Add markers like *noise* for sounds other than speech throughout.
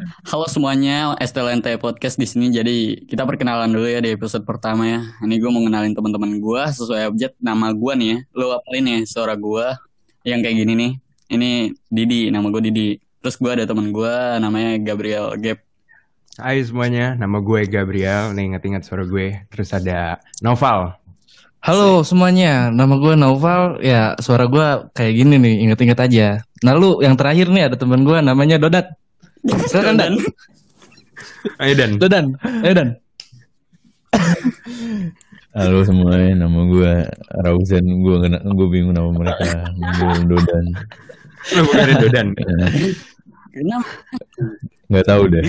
Halo semuanya, STLNT Podcast di sini. Jadi kita perkenalan dulu ya di episode pertama ya. Ini gue mau kenalin teman-teman gue sesuai objek nama gue nih ya. Lo apalin ya suara gue yang kayak gini nih. Ini Didi, nama gue Didi. Terus gue ada teman gue namanya Gabriel Gap. Hai semuanya, nama gue Gabriel. Nih inget-inget suara gue. Terus ada Noval. Halo semuanya, nama gue Naufal. Ya suara gue kayak gini nih, inget-inget aja. Nah lu yang terakhir nih ada teman gue namanya Dodat. *laughs* Silakan Dan. Ayo Dan. Dodan, ayo Dan. Halo semuanya, nama gue Rausen. Gue gue bingung nama mereka. Gue Dodan. Lu bukan dari Dodan. *laughs* Kenapa? Nggak tahu deh.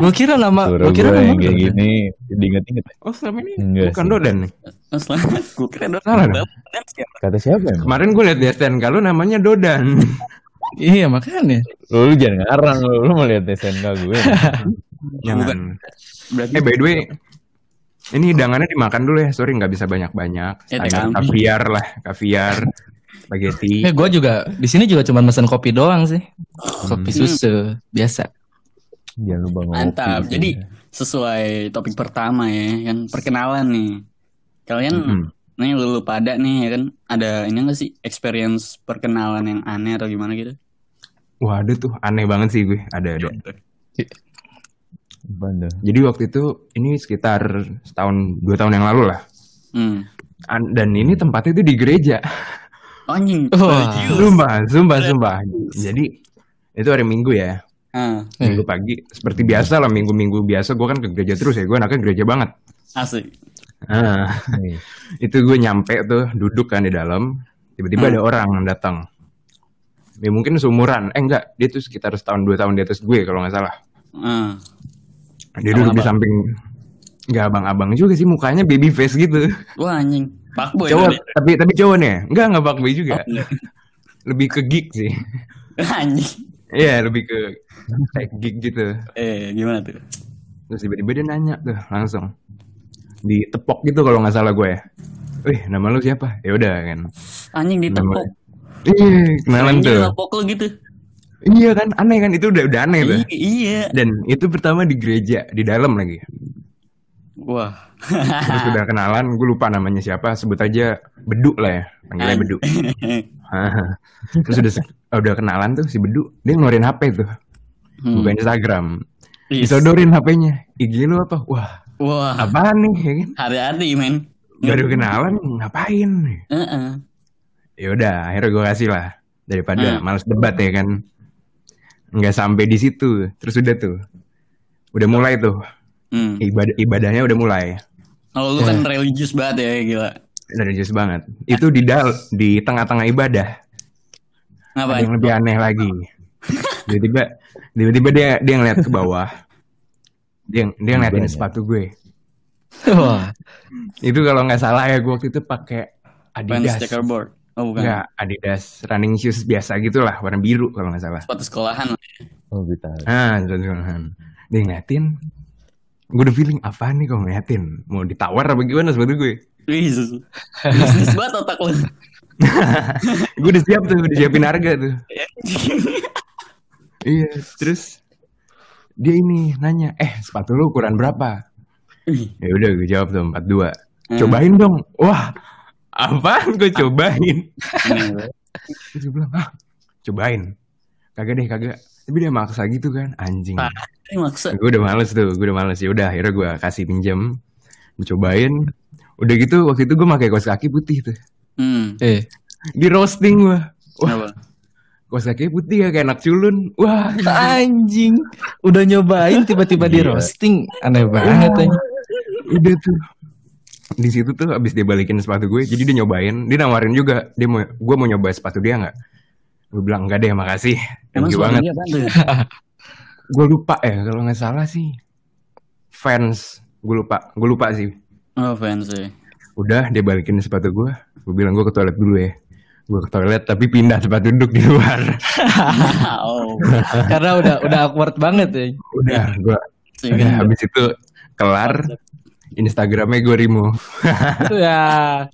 Gue kira nama, gue kira gue nama yang kayak Dodan. gini diinget-inget. Oh selama ini Enggak bukan sih. Dodan nih. Oh, selamat. Gue kira Dodan. Kata siapa emang? Kemarin gue liat di STNK lu namanya Dodan. Iya makanya. Lu, lu jangan ngarang lu. Lu mau lihat SNK gue. *laughs* Jangan. Berarti Eh by the way, ini hidangannya dimakan dulu ya. Sorry nggak bisa banyak-banyak. Ya, kaviar lah, kaviar, spaghetti. Eh gue juga di sini juga cuma mesen kopi doang sih. Kopi Hmm. susu biasa. Jangan lupa ngopi. Mantap. Jadi sesuai topik pertama ya kan perkenalan nih. Kalian Mm-mm. Nih lu, lu pada nih ya kan ada ini enggak sih experience perkenalan yang aneh atau gimana gitu? Wah ada tuh aneh banget sih gue. Ada ada. Apaan tuh? Jadi waktu itu ini sekitar setahun dua tahun yang lalu lah. Hmm. An- Dan ini tempatnya itu di gereja. Anjing. Wah. religius. Sumpah, sumpah, sumpah. Jadi itu hari Minggu ya. Ah, Minggu pagi. Seperti biasa lah minggu-minggu biasa. Gue kan ke gereja terus ya. Gue anaknya gereja banget. asik. Ah, Nih, *laughs* itu gue nyampe tuh duduk kan di dalam. Tiba-tiba Hmm. ada orang datang. Ya mungkin seumuran. Eh enggak, dia tuh sekitar setahun dua tahun di atas gue kalau nggak salah. Ah. Dia duduk di samping. Enggak abang-abang juga sih mukanya baby face gitu. Wah anjing. Fuckboy cowok, tadi. tapi tapi cowok nih. Enggak enggak fuckboy juga. Oh, enggak. *laughs* Lebih ke geek sih. *laughs* Anjing. Iya, lebih ke kayak geek gitu. Eh, gimana tuh? Terus tiba-tiba dia nanya tuh langsung. Ditepok gitu kalau nggak salah gue ya. Wih, nama lu siapa? Ya udah kan. Anjing ditepok. Iya, kenalan tuh. nepok lu gitu. Iya kan, aneh kan itu udah udah aneh tuh. Iya. Dan itu pertama di gereja, di dalam lagi. Wah. Terus udah *laughs* kenalan, gue lupa namanya siapa, sebut aja Bedu lah ya, panggilnya Bedu. Terus udah se- udah kenalan tuh si Bedu, dia ngeluarin HP tuh, Hmm. buka Instagram. Is. Disodorin HP-nya. IG lu apa? Wah, Wah. apaan nih ya kan? Hati-hati men. Baru kenalan ngapain? Heeh. Ya udah, akhirnya gue kasih lah daripada Hmm. males debat ya kan. Nggak sampai di situ, terus udah tuh, udah mulai tuh Hmm. ibadah ibadahnya udah mulai. Oh, lu kan religius banget ya, gila. Religius banget. Itu di dal di tengah-tengah ibadah. Ada Ngapain? yang lebih aneh lagi. *laughs* Tiba-tiba tiba-tiba dia dia ngeliat ke bawah. Dia dia ngeliatin sepatu gue. *laughs* Wah. *laughs* Itu kalau nggak salah ya gue waktu itu pakai Adidas. checkerboard. Oh, bukan. Enggak, Adidas running shoes biasa gitulah, warna biru kalau nggak salah. Sepatu sekolahan. Oh kita. Ah, jangan. Dia ngeliatin. Gue udah feeling apa nih kok ngeliatin. Mau ditawar apa gimana sepatu gue? Wih, sus- *laughs* bisnis banget otak lu. gue udah siap tuh, udah siapin harga tuh. Iya, terus dia ini nanya, eh sepatu lu ukuran berapa? Ya udah gue jawab tuh 42. Hmm. Cobain dong. Wah, apaan gue cobain? Aneh. Terus gue bilang, ah cobain. Kagak deh, kagak. Tapi dia maksa gitu kan, anjing. Ini maksud. Gue udah males tuh, gue udah males. Ya udah, akhirnya gue kasih pinjam. Gue cobain. Udah gitu, waktu itu gue pakai kaos kaki putih tuh. Hmm. Eh. Di roasting gue. Wah, Kenapa? Kaki putih ya kayak anak culun. Wah, *laughs* Anjing. Udah nyobain tiba-tiba di Gila. roasting. Aneh banget anjing. udah tuh. Di situ tuh abis dia balikin sepatu gue, jadi dia nyobain, dia nawarin juga, dia mau, gue mau nyoba sepatu dia nggak? Gue bilang enggak deh, makasih, Emang banget. tuh? *laughs* Gue lupa ya, kalau nggak salah sih, fans, gue lupa, gue lupa sih. Oh, fans ya. Udah, dia balikin sepatu gue, gue bilang gue ke toilet dulu ya. Gue ke toilet tapi pindah tempat duduk di luar. *laughs* oh. Karena udah udah awkward banget ya. Udah, gue, udah habis itu kelar, Instagramnya gue remove. *laughs* ya.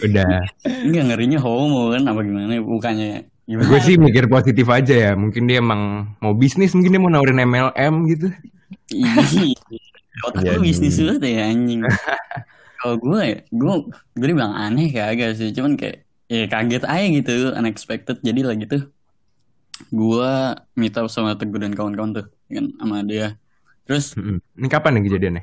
Udah, Enggak ngerinya homo kan apa gimana bukannya Gimana? Gue sih mikir positif aja ya. Mungkin dia emang mau bisnis, mungkin dia mau nawarin MLM gitu. Otak lu Jadi. bisnis banget ya anjing. *laughs* Kalau gue ya, gue gue dibilang aneh kagak sih, cuman kayak ya kaget aja gitu, unexpected. Jadi lah gitu, gue meet up sama Teguh dan kawan-kawan tuh, kan sama dia. Terus Mm-mm. Ini kapan nih kejadiannya?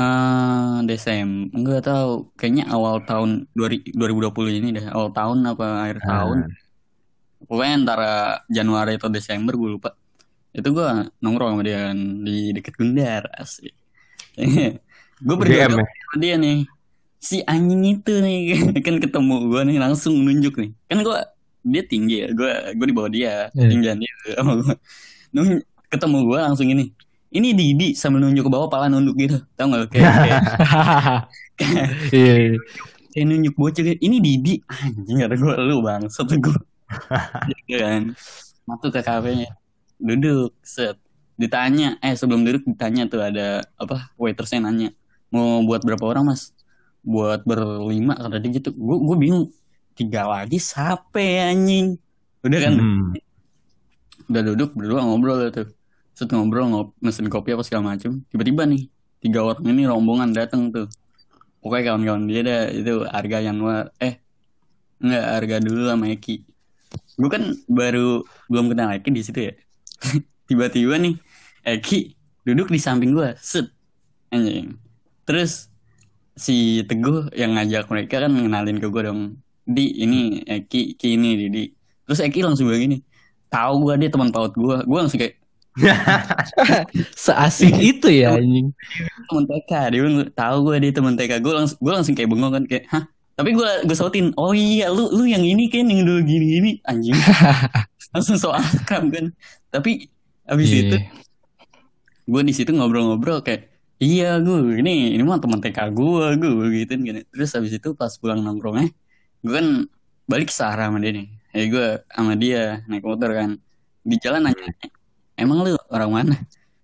eh Desember, enggak tahu, kayaknya awal tahun 2000 2020 ini deh, awal tahun apa akhir tahun. Ah. Pokoknya antara Januari atau Desember gue lupa. Itu gue nongkrong sama dia kan, di deket Gundar asik. *laughs* gue berdua ya? sama dia nih. Si anjing itu nih *laughs* kan ketemu gue nih langsung nunjuk nih. Kan gue dia tinggi ya, gue gue di bawah dia, Iya. tinggian dia *laughs* sama gue. Nun- ketemu gue langsung ini. Ini Didi sambil nunjuk ke bawah pala nunduk gitu. Tahu nggak kayak, *laughs* kayak, Iya, iya. kayak nunjuk bocah gitu. Ini Didi anjing kata gue lu bang satu gue. Gitu kan. Masuk ke kafenya. Duduk set. Ditanya, eh sebelum duduk ditanya tuh ada apa waitersnya nanya mau buat berapa orang mas? Buat berlima kata dia gitu. Gue gue bingung. Tiga lagi siapa ya, anjing? Udah kan? Hmm. Udah duduk berdua ngobrol tuh. Set ngobrol ngop, mesen kopi apa segala macem. Tiba-tiba nih tiga orang ini rombongan datang tuh. Pokoknya kawan-kawan dia dah itu harga Januar eh enggak harga dulu sama Eki. Gue kan baru belum kenal Eki di situ ya. *laughs* Tiba-tiba nih Eki duduk di samping gue, set anjing. Terus si Teguh yang ngajak mereka kan ngenalin ke gue dong. Di ini Eki, Ki ini Didi. Terus Eki langsung bilang gini, tahu gue dia teman paut gue. Gue langsung kayak *laughs* Seasik itu ya anjing. teman TK dia tahu gue dia teman TK gue langsung gue langsung kayak bengong kan kayak hah tapi gue gue sautin oh iya lu lu yang ini kan yang dulu gini gini anjing *laughs* langsung so akrab kan tapi abis itu Iya. gue di situ ngobrol-ngobrol kayak iya gue ini ini mah teman TK gue gue gitu gini. Terus abis itu pas pulang nongkrongnya gue kan balik ke Sarah sama dia nih. Ya gue sama dia naik motor kan. Di jalan nanya emang lu orang mana?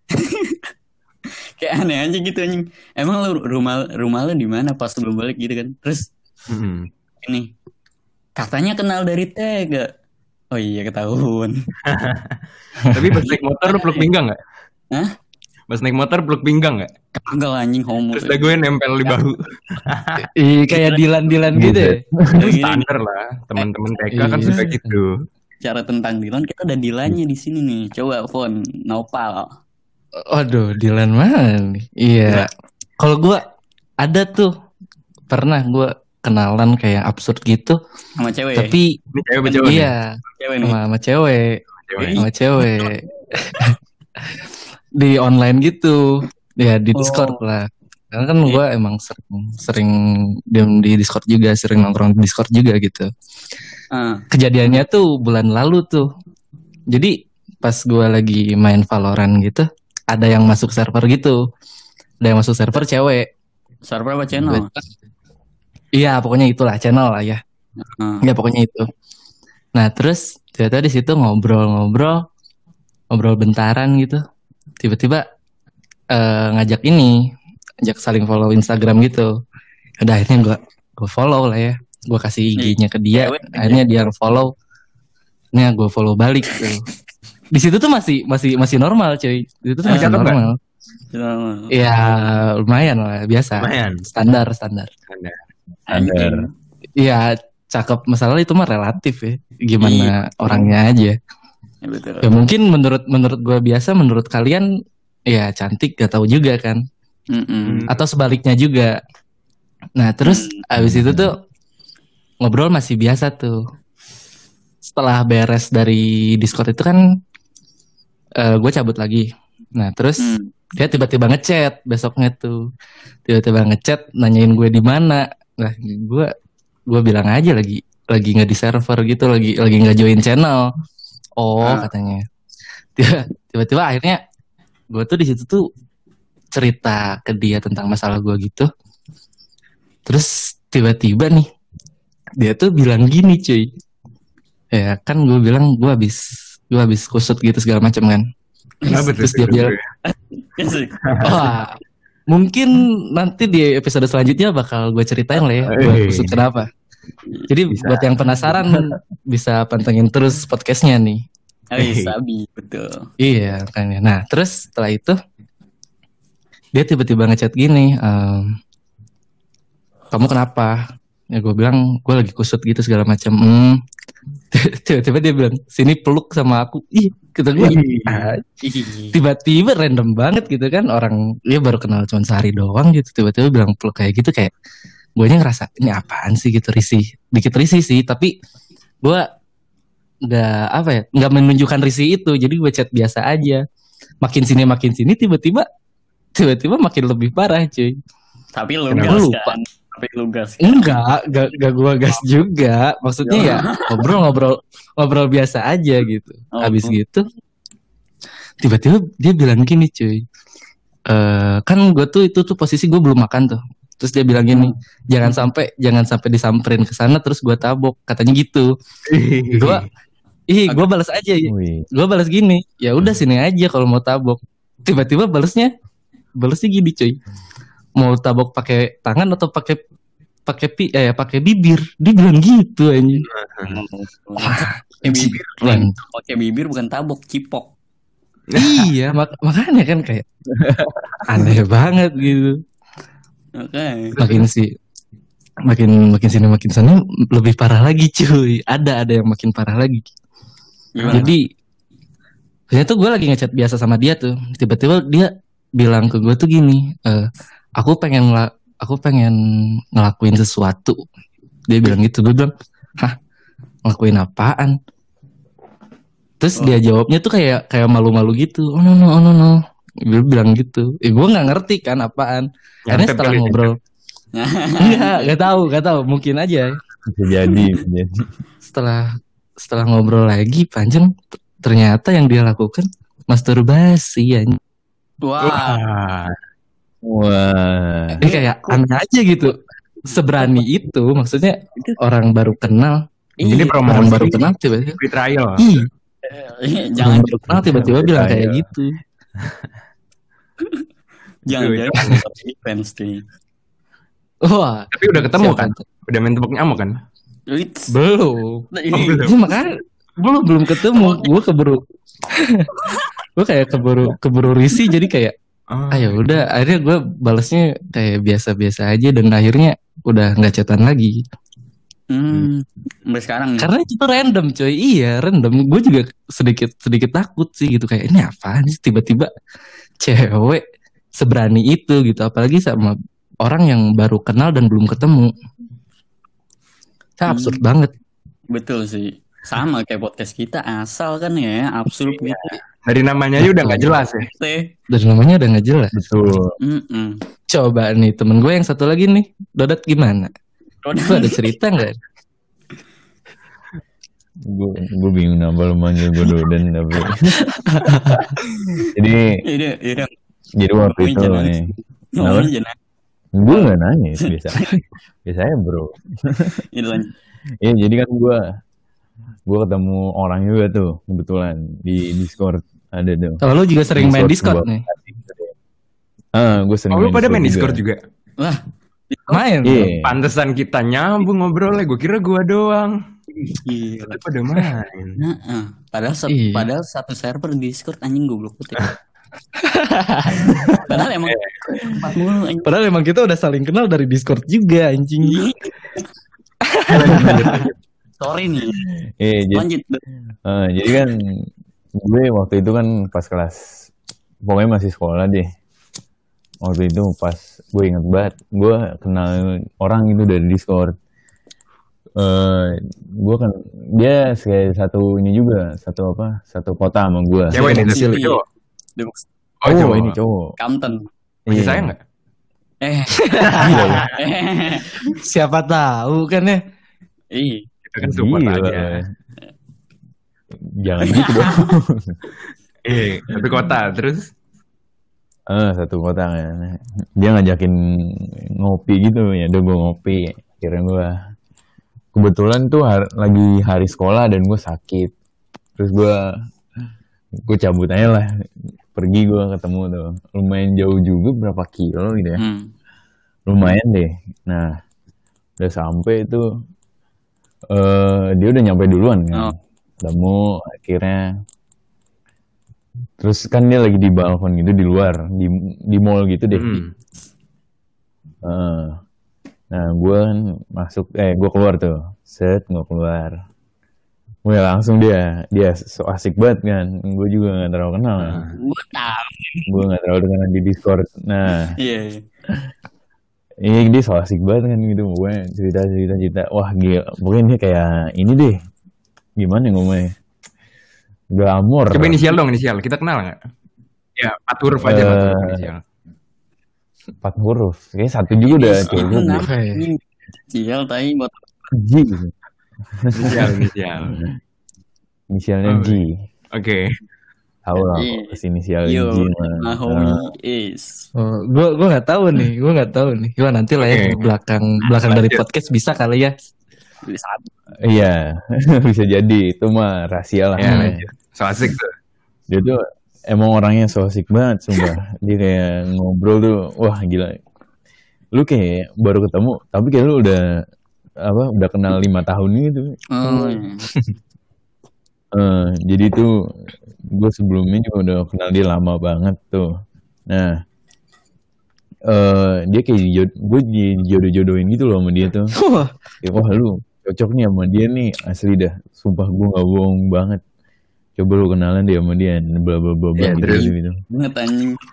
*laughs* Kayak aneh aja gitu anjing. Emang lu rumah rumah lu di mana pas lu balik? Gitu kan. Terus Hmm. ini katanya kenal dari Tega oh iya ketahuan. *laughs* Tapi pas naik motor lu peluk pinggang nggak? Hah? Pas naik motor peluk pinggang nggak? kagak anjing homo Terus dah gue nempel di bahu. Iya kayak Dilan-Dilan gitu ya. Gini, Standar lah. Teman-teman TK kan Iya. suka gitu. cara tentang Dilan kita ada Dilannya di sini nih coba phone Nopal Waduh, Dilan mana nih? Iya. Kalau gua ada tuh pernah gua kenalan kayak absurd gitu, sama cewek tapi Ini cewek iya cewek nih sama, sama cewek, Cewek. sama cewek *laughs* di online gitu, ya di Discord Oh. lah. Karena kan gua emang sering sering diem di Discord juga, sering nongkrong di Discord juga gitu. Ah, Kejadiannya tuh bulan lalu tuh. Jadi pas gua lagi main Valorant gitu, ada yang masuk server gitu. Ada yang masuk server cewek. server apa channel Iya, pokoknya itulah channel lah ya. Ah, Ya pokoknya itu. Nah terus ternyata di situ ngobrol-ngobrol, ngobrol bentaran gitu. Tiba-tiba eh, ngajak ini, ngajak saling follow Instagram gitu. Udah akhirnya gua gue follow lah ya. Gue kasih IG-nya ke dia. Cewek. Akhirnya dia follow. Nih gue follow balik tuh. Di situ tuh masih masih masih normal cuy. Di situ tuh masih normal. Iya lumayan lah biasa. Lumayan. Standar standar. Anjing. Iya cakep masalah itu mah relatif ya. Gimana orangnya aja. Ya, betul. Ya mungkin menurut menurut gua biasa, menurut kalian ya cantik gak tahu juga kan. Mm-mm. Atau sebaliknya juga. Nah terus Hmm. abis itu tuh ngobrol masih biasa tuh. Setelah beres dari Discord itu kan gue cabut lagi. Nah terus Hmm. dia tiba-tiba ngechat besoknya tuh. Tiba-tiba ngechat nanyain gue di mana. Nah gue gue bilang aja lagi lagi nggak di server gitu, lagi lagi nggak join channel. Oh Ah. katanya. Tiba- Tiba-tiba akhirnya gue tuh di situ tuh cerita ke dia tentang masalah gue gitu. Terus tiba-tiba nih dia tuh bilang gini cuy. Ya kan gue bilang gue habis gue habis kusut gitu segala macam kan. Kenapa? Terus dia bilang, Asik. *laughs* Wah, mungkin nanti di episode selanjutnya bakal gue ceritain lah ya, gue Eh. kusut kenapa. Jadi Bisa. buat yang penasaran *laughs* bisa pantengin terus podcastnya nih. Oh, iya, sabi, betul. Iya makanya. Nah terus setelah itu dia tiba-tiba ngechat gini, ehm, kamu kenapa? Ya gue bilang gue lagi kusut gitu segala macam. Hmm. *laughs* Tiba-tiba dia bilang sini peluk sama aku. Ih kata gue. "Ah, Ih, *laughs* tiba-tiba random banget gitu kan orang dia baru kenal cuma sehari doang gitu tiba-tiba bilang peluk kayak gitu kayak gue ngerasa ini apaan sih? Gitu risih. Dikit risih sih tapi gue nggak apa ya nggak menunjukkan risih itu. Jadi gue chat biasa aja. Makin sini makin sini tiba-tiba tiba-tiba makin lebih parah cuy. Tapi lu gas lupa? kan? Tapi lu gas kan? enggak gak, gak gue gas juga. Maksudnya ya *laughs* ngobrol-ngobrol ngobrol biasa aja gitu. Oh, habis gitu tiba-tiba dia bilang gini cuy. Eh kan gue tuh itu tuh posisi gue belum makan tuh terus dia bilang gini jangan sampai jangan sampai disamperin ke sana terus gue tabok. Katanya gitu. Gue ih gue balas aja. Ya gue balas gini ya udah sini aja kalau mau tabok. Tiba-tiba balasnya balasnya gini cuy. Mau tabok pakai tangan atau pakai pakai pi eh pakai bibir? Dia bilang gitu anjing. Pakai bibir, pakai bibir bukan tabok, cipok. iya mak- makanya kan kayak *laughs* aneh banget gitu Oke. makin sih makin makin sini makin sana lebih parah lagi cuy. Ada ada yang makin parah lagi. Gimana? jadi ternyata gue lagi ngechat biasa sama dia tuh. Tiba-tiba dia bilang ke gue tuh gini eh, aku pengen aku pengen ngelakuin sesuatu. Dia bilang gitu. Gue bilang hah? Ngelakuin apaan? Terus Oh. dia jawabnya tuh kayak kayak malu-malu gitu. Oh no no oh no no dia bilang gitu. Eh, gue nggak ngerti kan apaan. Karena Nyantep setelah kali ya, ngobrol. *laughs* Enggak nggak tahu nggak tahu. Mungkin aja. Bisa jadi, setelah setelah ngobrol lagi panjang ternyata yang dia lakukan masturbasi ya Wah, Wah. Wah, ini kayak aneh aja gitu. Seberani itu maksudnya orang baru kenal. Ini promosi. orang baru kenal tiba-tiba. Free trial. ih *laughs* jangan baru kenal tiba-tiba bilang Kayak- gitu jangan Itu, jangan fans tuh. wah Tapi udah ketemu siapa kan? Udah main tepuk nyamuk kan? Wits. belum Nah, ini Oh, belum. Ini makanya belum belum ketemu gue keburu *laughs* gue kayak keburu keburu risih jadi kayak Oh. ayo udah akhirnya gue balasnya kayak biasa-biasa aja dan akhirnya udah nggak chatan lagi Hmm, sampai sekarang nih. karena itu random coy iya random gue juga sedikit sedikit takut sih gitu kayak ini apaan sih tiba-tiba cewek seberani itu gitu apalagi sama orang yang baru kenal dan belum ketemu Itu absurd Hmm. banget Betul sih. Sama kayak podcast kita asal kan ya, absurd Iya. gitu. Dari namanya aja udah nggak jelas ya. Teh. dari namanya udah nggak jelas betul. Mm-mm. coba nih temen gue yang satu lagi nih Dodat gimana lu ada cerita *laughs* nggak Gue gue bingung nambah lu manggil gue Dodan tapi. jadi Iya, iya. jadi waktu itu nih, jangan. gue nggak nanya biasa. Biasanya bro. Ini lanjut. Iya jadi kan gue gue ketemu orang juga tuh kebetulan di Discord ada tuh. kalau lu juga sering main Discord gua- nih Ah, gue sering Oh, lu pada main Discord juga? Lah, main Iya. Pantesan kita nyambung ngobrolnya. Gue kira gua doang. gila. Tapi pada main. Nah, padahal sa- Iya. padahal satu server di Discord anjing goblok putih. *laughs* padahal emang mulu anjing. padahal emang kita udah saling kenal dari Discord juga anjing *laughs* Sorry nih. Iya, jadi, Lanjut. ah, jadi kan gue waktu itu kan pas kelas pokoknya masih sekolah deh. Waktu itu pas gue inget banget, gue kenal orang itu dari Discord. Eh, gue kan dia kayak satu ini juga, satu apa, satu kota sama gue. Cewek nih, Cewek. tapi cowok. Oh, cowok. ini cowok. Kamten. Masih Iya. sayang nggak? Eh. Gila ya. eh. siapa tahu kan ya Ih. Kita kan support aja. Jangan gitu dong. *laughs* Eh, satu kota. Terus? Eh, satu kota kan. Dia ngajakin ngopi gitu ya, udah gue ngopi. Akhirnya gue kebetulan tuh har- lagi hari sekolah dan gue sakit. Terus gue gue cabut aja lah. Pergi gue ketemu tuh. Lumayan jauh juga berapa kilo gitu ya. Hmm. Lumayan deh. Nah, udah sampai itu eh dia udah nyampe duluan Oh. kan. Ketemu akhirnya terus kan dia lagi di balkon gitu di luar di di mall gitu deh. Hmm. Heeh. Nah, gue masuk, eh gue keluar tuh, set gue keluar. Gue langsung dia, dia so asik banget kan. Gue juga nggak terlalu kenal. kan. Gue tahu. Gue nggak terlalu kenal di Discord. Nah, Iya. iya. ini dia so asik banget kan gitu. Gue cerita cerita cerita. Wah gila, mungkin dia kayak ini deh. Gimana ngomongnya? Glamor. Coba inisial dong inisial. Kita kenal nggak? Ya, empat huruf aja empat huruf inisial. Empat huruf. Kayaknya satu juga udah cewek gue. Kenapa? Oke. Ini Sial tai buat G. Inisial, inisial. Inisialnya Oh, G. Oke. Tahu lah, Iya. inisial Yo, G. Mahomi Nah, is. Oh, gua gua nggak tahu nih, gua nggak tahu nih. Gua nanti lah ya di belakang belakang dari podcast bisa kali ya. Saat Iya, *laughs* bisa jadi itu mah rahasia lah. Ya, Hmm. lanjut. So asik tuh. Dia tuh emang orangnya so asik banget, sumpah. Dia kayak ngobrol tuh, wah gila. Lu kayak baru ketemu, tapi kayak lu udah apa udah kenal lima tahun gitu. Oh, iya. *laughs* Eh, jadi tuh gue sebelumnya juga udah kenal dia lama banget tuh. Nah, eh dia kayak jod- gue dijodoh-jodohin gitu loh sama dia tuh. Wah, Ya, wah lu cocok nih sama dia nih asli dah. Sumpah gue gak bohong banget. Coba lu kenalan dia sama dia, bla bla bla bla Ya, gitu, terus? gitu, gitu. Banget anjing. *laughs*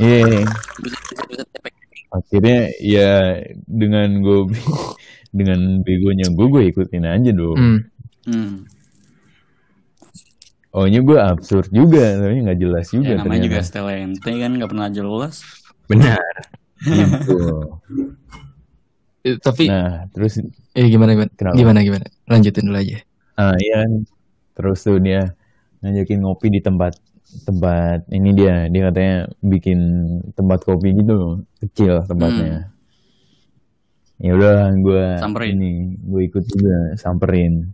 Iya, tepek. akhirnya ya dengan gue *laughs* dengan begonya gue gue ikutin aja dong. hmm. Hmm. Ohnya gue absurd juga, tapi nggak jelas juga Ya, namanya juga ternyata. Stella ente kan nggak pernah jelas. Benar. Gitu. *laughs* Eh, tapi Nah, terus eh gimana gimana? Kenapa? Gimana gimana? Lanjutin dulu aja. ah iya. Terus tuh dia ngajakin ngopi di tempat tempat ini dia dia katanya bikin tempat kopi gitu loh kecil tempatnya ya udah gue Samperin. ini gue ikut juga samperin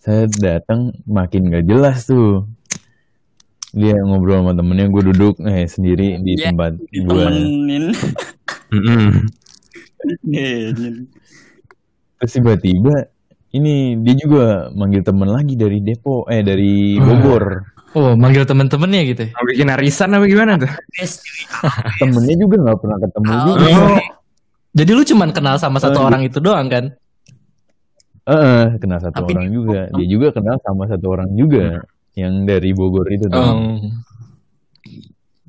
saya datang makin gak jelas tuh dia ngobrol sama temennya gue duduk eh sendiri di Ya, tempat gue terus tiba-tiba ini dia juga manggil temen lagi dari Depo eh dari Bogor Oh, manggil temen-temennya gitu. ya? Mau bikin arisan apa gimana tuh? Temennya juga nggak pernah ketemu Oh. juga Oh. Jadi lu cuman kenal sama satu Oh, orang itu doang kan? Heeh, kenal satu Tapi orang di- juga. Dia juga kenal sama satu orang juga yang dari Bogor itu tuh. Oh.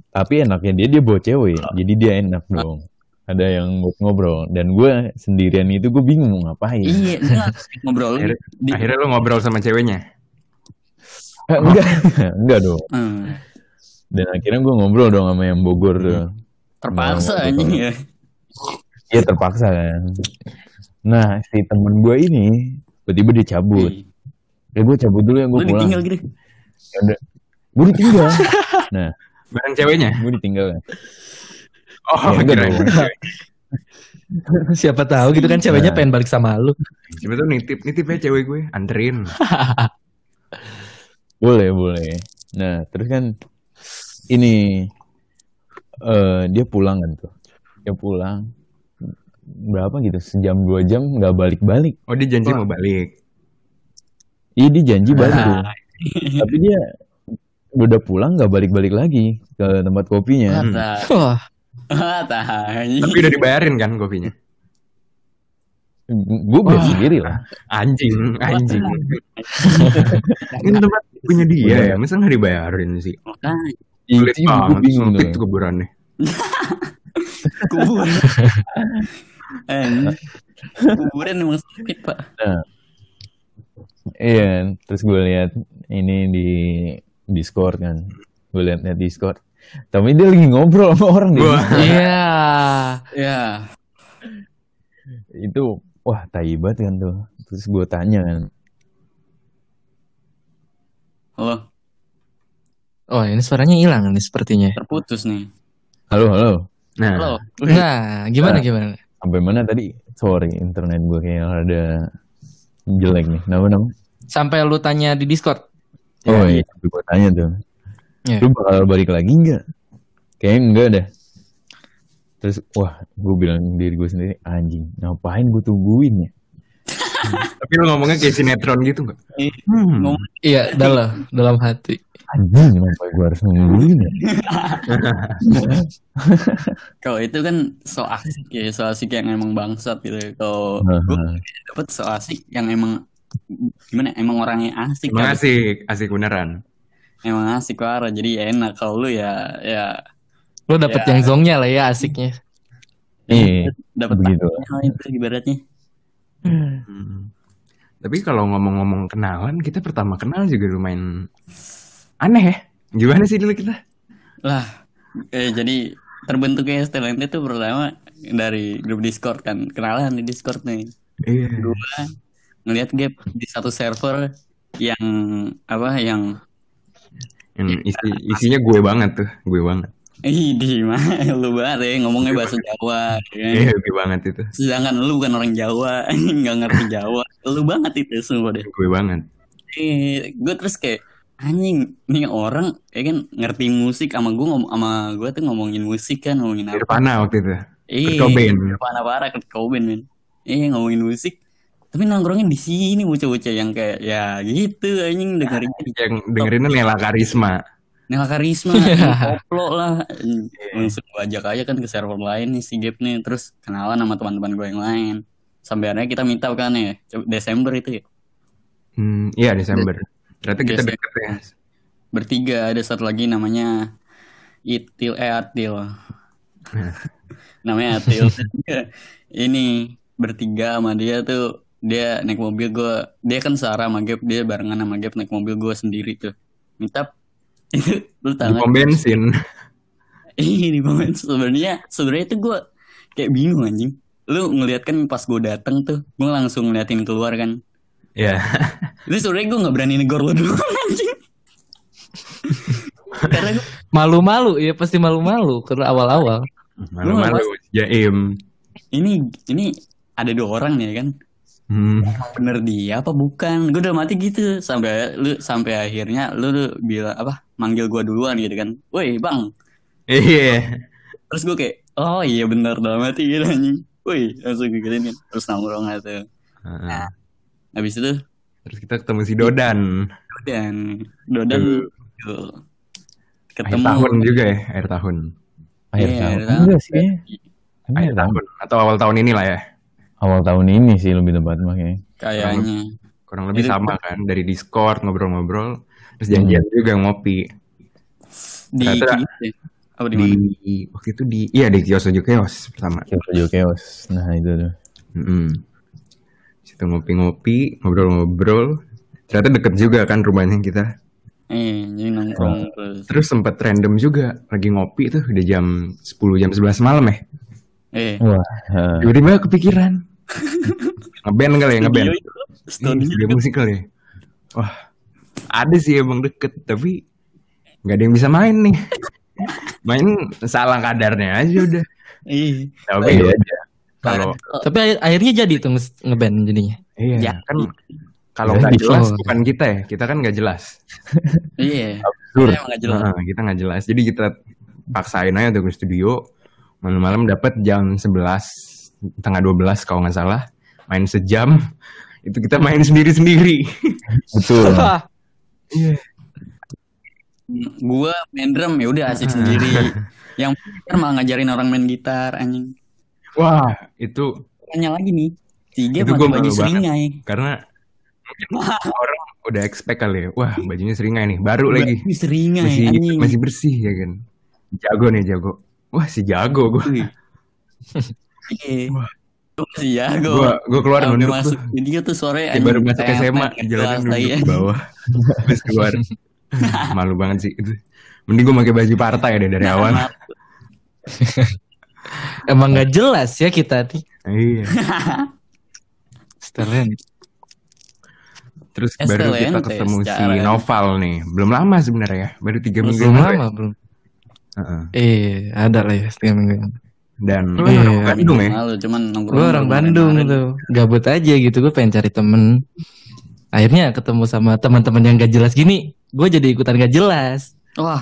Tapi enaknya dia dia bawa cewek, jadi dia enak dong. Ada yang ngobrol dan gue sendirian itu gue bingung mau ngapain. iya, enggak ngobrol Akhirnya, di akhirnya lu ngobrol sama ceweknya. Eh, enggak, *laughs* enggak dong. Hmm, Dan akhirnya gue ngobrol dong sama yang Bogor tuh. terpaksa Nah, anjing ya. Iya terpaksa kan. Nah si temen gue ini tiba-tiba dia cabut. Ih, Ya gue cabut dulu ya gue pulang. ditinggal gitu. Ya udah. Gue ditinggal. *laughs* nah Bareng ceweknya. gue ditinggal kan. Oh, Ya, dong. cewek. *laughs* Siapa tahu gitu kan ceweknya Nah. pengen balik sama lu. Coba tuh nitip, nitip ya cewek gue, anterin. *laughs* Boleh, boleh. Nah, terus kan ini eh dia pulang kan tuh. Dia pulang berapa gitu sejam dua jam nggak balik-balik. Oh dia janji mau balik. Iya dia janji balik tuh. Ah, Tapi dia udah pulang nggak balik-balik lagi ke tempat kopinya. Hmm. Wah, ah. Tapi udah dibayarin kan kopinya? Gue bayar Wah. sendiri lah. Anjing, anjing. *laughs* Ini tempat punya dia ya, masa nggak dibayarin sih? Itu gue banget, bingung sempit tuh. kuburannya. *laughs* kubur. Anjing. Kuburan emang sempit, Pak. Iya, terus gue lihat ini di Discord kan. Gue lihat lihat Discord. Tapi dia lagi ngobrol sama orang di Wah. *laughs* iya. Ya, itu wah tai banget kan tuh terus gue tanya kan halo, Oh, ini suaranya hilang nih sepertinya. terputus nih. halo halo Nah, Halo. Nah, gimana Nah. gimana? sampai mana tadi sorry internet gue kayak ada jelek nih nama nama Sampai lu tanya di Discord. oh iya gue tanya tuh Iya. lu bakal balik lagi nggak kayaknya enggak dah terus wah gue bilang diri gue sendiri anjing ngapain gue tungguin ya *laughs* Tapi lu ngomongnya kayak sinetron gitu nggak? Ih, Hmm. Iya, dalam dalam hati. Anjing, kenapa gue harus ngomongin ya? *laughs* Kalau itu kan so asik ya, so asik yang emang bangsat gitu. Kalau gue nah. dapet so asik yang emang gimana? Emang orangnya asik Emang kali. asik, asik beneran. Emang asik parah. Jadi ya enak. Kalau lu ya ya Lo dapet Ya. yang zongnya lah ya asiknya. Iya, dapat begitu. lah itu ibaratnya. Hmm. Tapi kalau ngomong-ngomong kenalan, kita pertama kenal juga lumayan aneh ya. Gimana sih dulu kita? Lah, eh, jadi terbentuknya Stelente itu pertama dari grup Discord kan. Kenalan di Discord nih. Iya. Gua ngelihat gap di satu server yang apa yang Yang isi, isinya gue banget tuh, gue banget. Ih, di mana *laughs* lu banget ya ngomongnya bahasa Jawa ya? Iya, gue banget itu. Sedangkan lu bukan orang Jawa, *laughs* nggak ngerti Jawa. Lu banget itu semua deh. Gue banget. Eh, gue terus kayak anjing nih orang ya kan ngerti musik sama gue ngom sama gue tuh ngomongin musik kan ngomongin apa? Nirvana waktu itu. Eh, Cobain. Nirvana parah Kurt Cobain men. Eh ngomongin musik. Tapi nongkrongin di sini bocah-bocah yang kayak ya gitu anjing dengerin Yang dengerinnya Nela Karisma. Nela Karisma, koplo *laughs* lah. Langsung gue ajak aja kan ke server lain nih si Gap nih. Terus kenalan sama teman-teman gue yang lain. Sampai akhirnya kita up kan ya. Coba- Desember itu ya. Hmm, iya Desember. Ternyata kita Desember. deket ya. Bertiga ada satu lagi namanya Itil eh Atil. *laughs* namanya Atil. *laughs* Ini bertiga sama dia tuh dia naik mobil gue dia kan searah sama Gap dia barengan sama Gap naik mobil gue sendiri tuh up *laughs* itu lu Di tahu pom bensin. *laughs* Ih, di momen sebenarnya sebenarnya itu gue kayak bingung anjing. Lu ngeliat kan pas gue dateng tuh, gue langsung ngeliatin keluar kan. Iya. *laughs* Itu sebenarnya gue nggak berani negor lu dulu anjing. Karena gue Malu-malu, ya pasti malu-malu karena awal-awal. Malu-malu. Jaim. ini ini ada dua orang nih kan. Hmm. Bener dia apa bukan? Gue udah mati gitu sampai lu sampai akhirnya lu, lu bilang apa? Manggil gue duluan gitu kan. Woi bang. Iya. Terus gue kayak oh iya bener dalam hati gitu anjing. Woi langsung gituin kan. Terus nongkrong gitu. Heeh. Habis itu Terus kita ketemu si Dodan. dan Dodan Tuh. tuh, Akhir ketemu tahun juga ya, akhir tahun. Akhir Iya, tahun. akhir tahun. Enggak sih. Kayaknya Akhir tahun atau awal tahun ini lah ya. Awal tahun ini sih lebih tepat makanya. kayaknya Kurang lebih Itu- sama kan dari Discord ngobrol-ngobrol terus janjian juga ngopi di Ternyata ya. apa di, di waktu itu di iya di kios Ojo Kios pertama. Kios Ojo Chaos. Nah itu tuh. Mm-mm. Situ ngopi-ngopi, ngobrol-ngobrol. Ternyata deket juga kan rumahnya kita. Eh, jadi nongkrong terus. Terus sempet random juga lagi ngopi tuh udah jam 10 jam 11 malam ya. Eh, Wah. Tiba-tiba kepikiran. *laughs* ngeband kali ya, ngeband. studio Iya, musik kali ya. Wah, ada sih emang deket, tapi nggak ada yang bisa main nih. *laughs* main salah kadarnya aja udah. Ih, Tapi Iya aja. kalau Tapi akhir- akhirnya jadi tuh nge- ngeband jadinya. iya Ya. kan kalau Ya, nggak jelas bukan kita ya, kita kan nggak jelas. *laughs* iya. Absurd. Gak jelas. Nah, kita nggak jelas. Jadi kita paksain aja tuh ke studio. Malam-malam dapat jam 11 tengah 12 kalau nggak salah. Main sejam. Itu kita main sendiri-sendiri. Betul. *laughs* Gua main drum ya udah asik sendiri. *laughs* Yang malah ngajarin orang main gitar anjing. Wah, itu Tanya lagi nih. Tiga Itu baju banget. seringai. karena *laughs* orang udah expect kali ya. Wah, bajunya seringai nih, baru lagi. Seringai Masih anjing. masih bersih ya kan. Jago nih, jago. Wah, si jago gua. Iya. Masih jago. Gua gua keluar nunduk masuk tuh. Jadi tuh sore Kayak baru masuk SMA, jalannya nunduk lagi. ke bawah. *laughs* Terus keluar. Malu banget sih itu. Mending gua pakai baju partai deh dari awal. *laughs* Emang nggak jelas ya kita nih. Iya. *laughs* Setelan. Terus baru kita ketemu si Noval nih. Belum lama sebenarnya ya. Baru tiga minggu Belum ya. lama belum. Heeh. Eh, ada lah ya setengah minggu. Dan lu Iya. orang Bandung ya. Malu cuman nongkrong. Gue orang Bandung tuh, gabut aja gitu. Gue pengen cari temen. Akhirnya ketemu sama teman-teman yang gak jelas gini. Gue jadi ikutan gak jelas. Wah,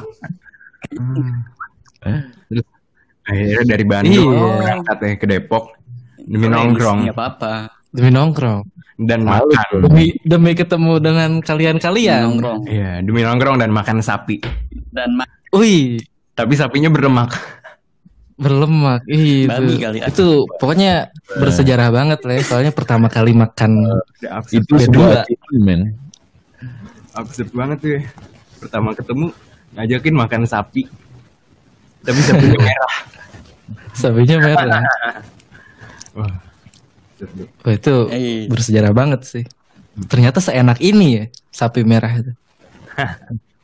Terus akhirnya dari Bandung Iya. berangkat ya ke Depok demi keren, nongkrong. nggak apa-apa. Demi nongkrong. dan Malu, makan. Demi demi ketemu dengan kalian-kalian. nongkrong Iya, demi nongkrong dan makan sapi. dan ma- Wih, Tapi sapinya berlemak. Berlemak. Ih, itu, kali itu pokoknya bersejarah banget lah ya. Soalnya pertama kali makan Itu sebuah men. absurd banget tuh ya. Pertama ketemu ngajakin makan sapi. Tapi sapinya *laughs* merah. sapinya merah. Wah. absurd tuh. Wah, itu Eh. bersejarah banget sih. Ternyata seenak ini ya sapi merah itu. *laughs*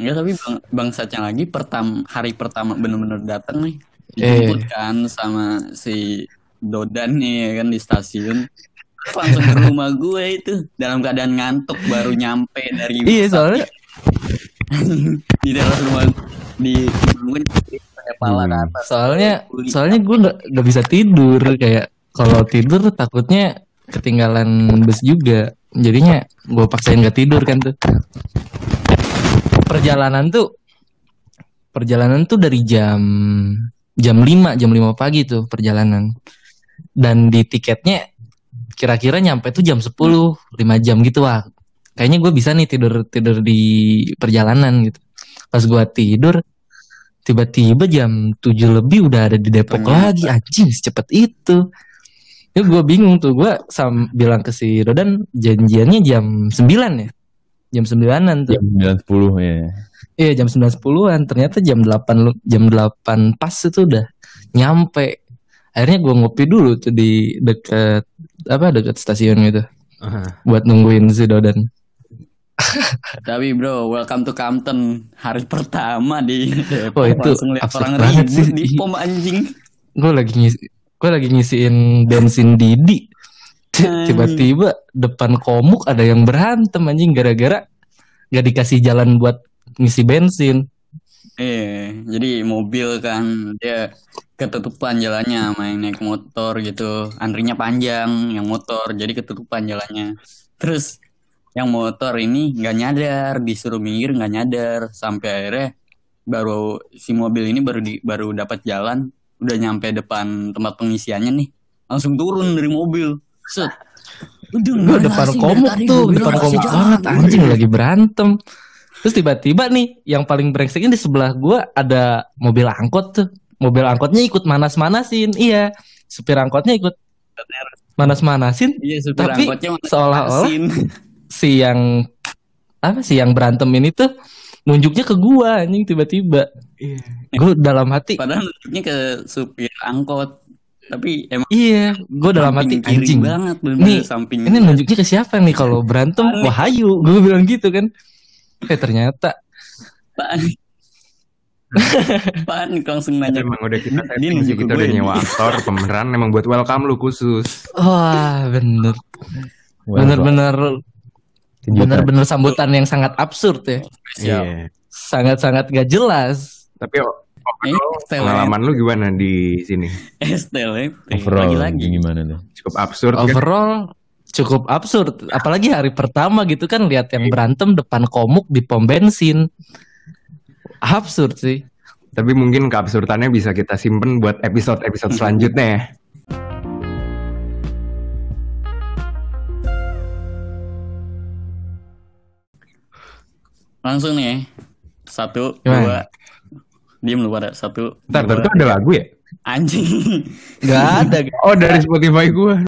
Enggak tapi bang, bangsatnya lagi pertama hari pertama bener-bener datang nih. Eh. dijemput kan sama si Dodan nih ya kan di stasiun. Langsung ke rumah gue itu dalam keadaan ngantuk baru nyampe dari Iya soalnya di dalam rumah di bangun pakai pala ke atas. Soalnya soalnya gue nggak nggak bisa tidur kayak kalau tidur takutnya ketinggalan bus juga. Jadinya gue paksain gak tidur kan tuh perjalanan tuh perjalanan tuh dari jam jam 5 jam 5 pagi tuh perjalanan. Dan di tiketnya kira-kira nyampe tuh jam 10 5 jam gitu wah. Kayaknya gue bisa nih tidur tidur di perjalanan gitu. Pas gue tidur tiba-tiba jam 7 lebih udah ada di Depok Ternyata. lagi. Anjing secepat itu. Itu gue bingung tuh. Gue sam bilang ke si Rodan janjiannya jam 9 ya jam 9an tuh. Jam 9.10 ya. iya. Jam 9.10an ternyata jam 8 lu- jam 8 pas itu udah nyampe. Akhirnya gue ngopi dulu tuh di deket apa deket stasiun gitu. Aha. buat nungguin si Dodan. *laughs* Tapi bro welcome to Compton. Hari pertama di *laughs* Depok. Oh, itu langsung lihat orang ribut di pom anjing. Gue lagi ngisi gue lagi ngisiin bensin Didi *laughs* tiba-tiba depan komuk ada yang berantem anjing gara-gara gak dikasih jalan buat ngisi bensin Iya, jadi mobil kan dia ketutupan jalannya yang naik motor gitu. Antrinya panjang, yang motor jadi ketutupan jalannya. Terus yang motor ini nggak nyadar, disuruh minggir nggak nyadar, sampai akhirnya baru si mobil ini baru di, baru dapat jalan, udah nyampe depan tempat pengisiannya nih, langsung turun dari mobil. Set. Udah gue depan komuk tuh gua depan komuk banget anjing lagi berantem terus tiba-tiba nih yang paling brengseknya di sebelah gue ada mobil angkot tuh mobil angkotnya ikut manas-manasin iya supir angkotnya ikut manas-manasin Iya, supir Tapi angkotnya mana seolah-olah si yang apa sih yang berantem ini tuh nunjuknya ke gua anjing tiba-tiba Iya. gue dalam hati Padahal nunjuknya ke supir angkot. Tapi emang iya gue dalam hati anjing banget bener-bener Nih, samping ini nunjuknya ke siapa nih kalau berantem wahyu gue bilang gitu kan eh ternyata panik. panik langsung nanya. Emang udah kita setting sih, nunjuk kita ke udah nyewa aktor, pemeran emang buat welcome lu khusus. wah bener bener-bener bener-bener sambutan yang sangat absurd ya. Iya. sangat-sangat gak jelas Tapi. Pengalaman lu gimana di sini? STLP. Overall Lagi-lagi. gimana tuh? Cukup absurd kan? overall cukup absurd apalagi hari pertama gitu kan lihat yang berantem depan komuk di pom bensin absurd sih Tapi mungkin keabsurdannya bisa kita simpen buat episode-episode selanjutnya ya. Langsung nih. Satu, Gimana? dua. Diem lu pada. Satu, Ntar, dua. ntar, itu ada lagu ya? Anjing. Gak ada *laughs* Oh dari Spotify gua.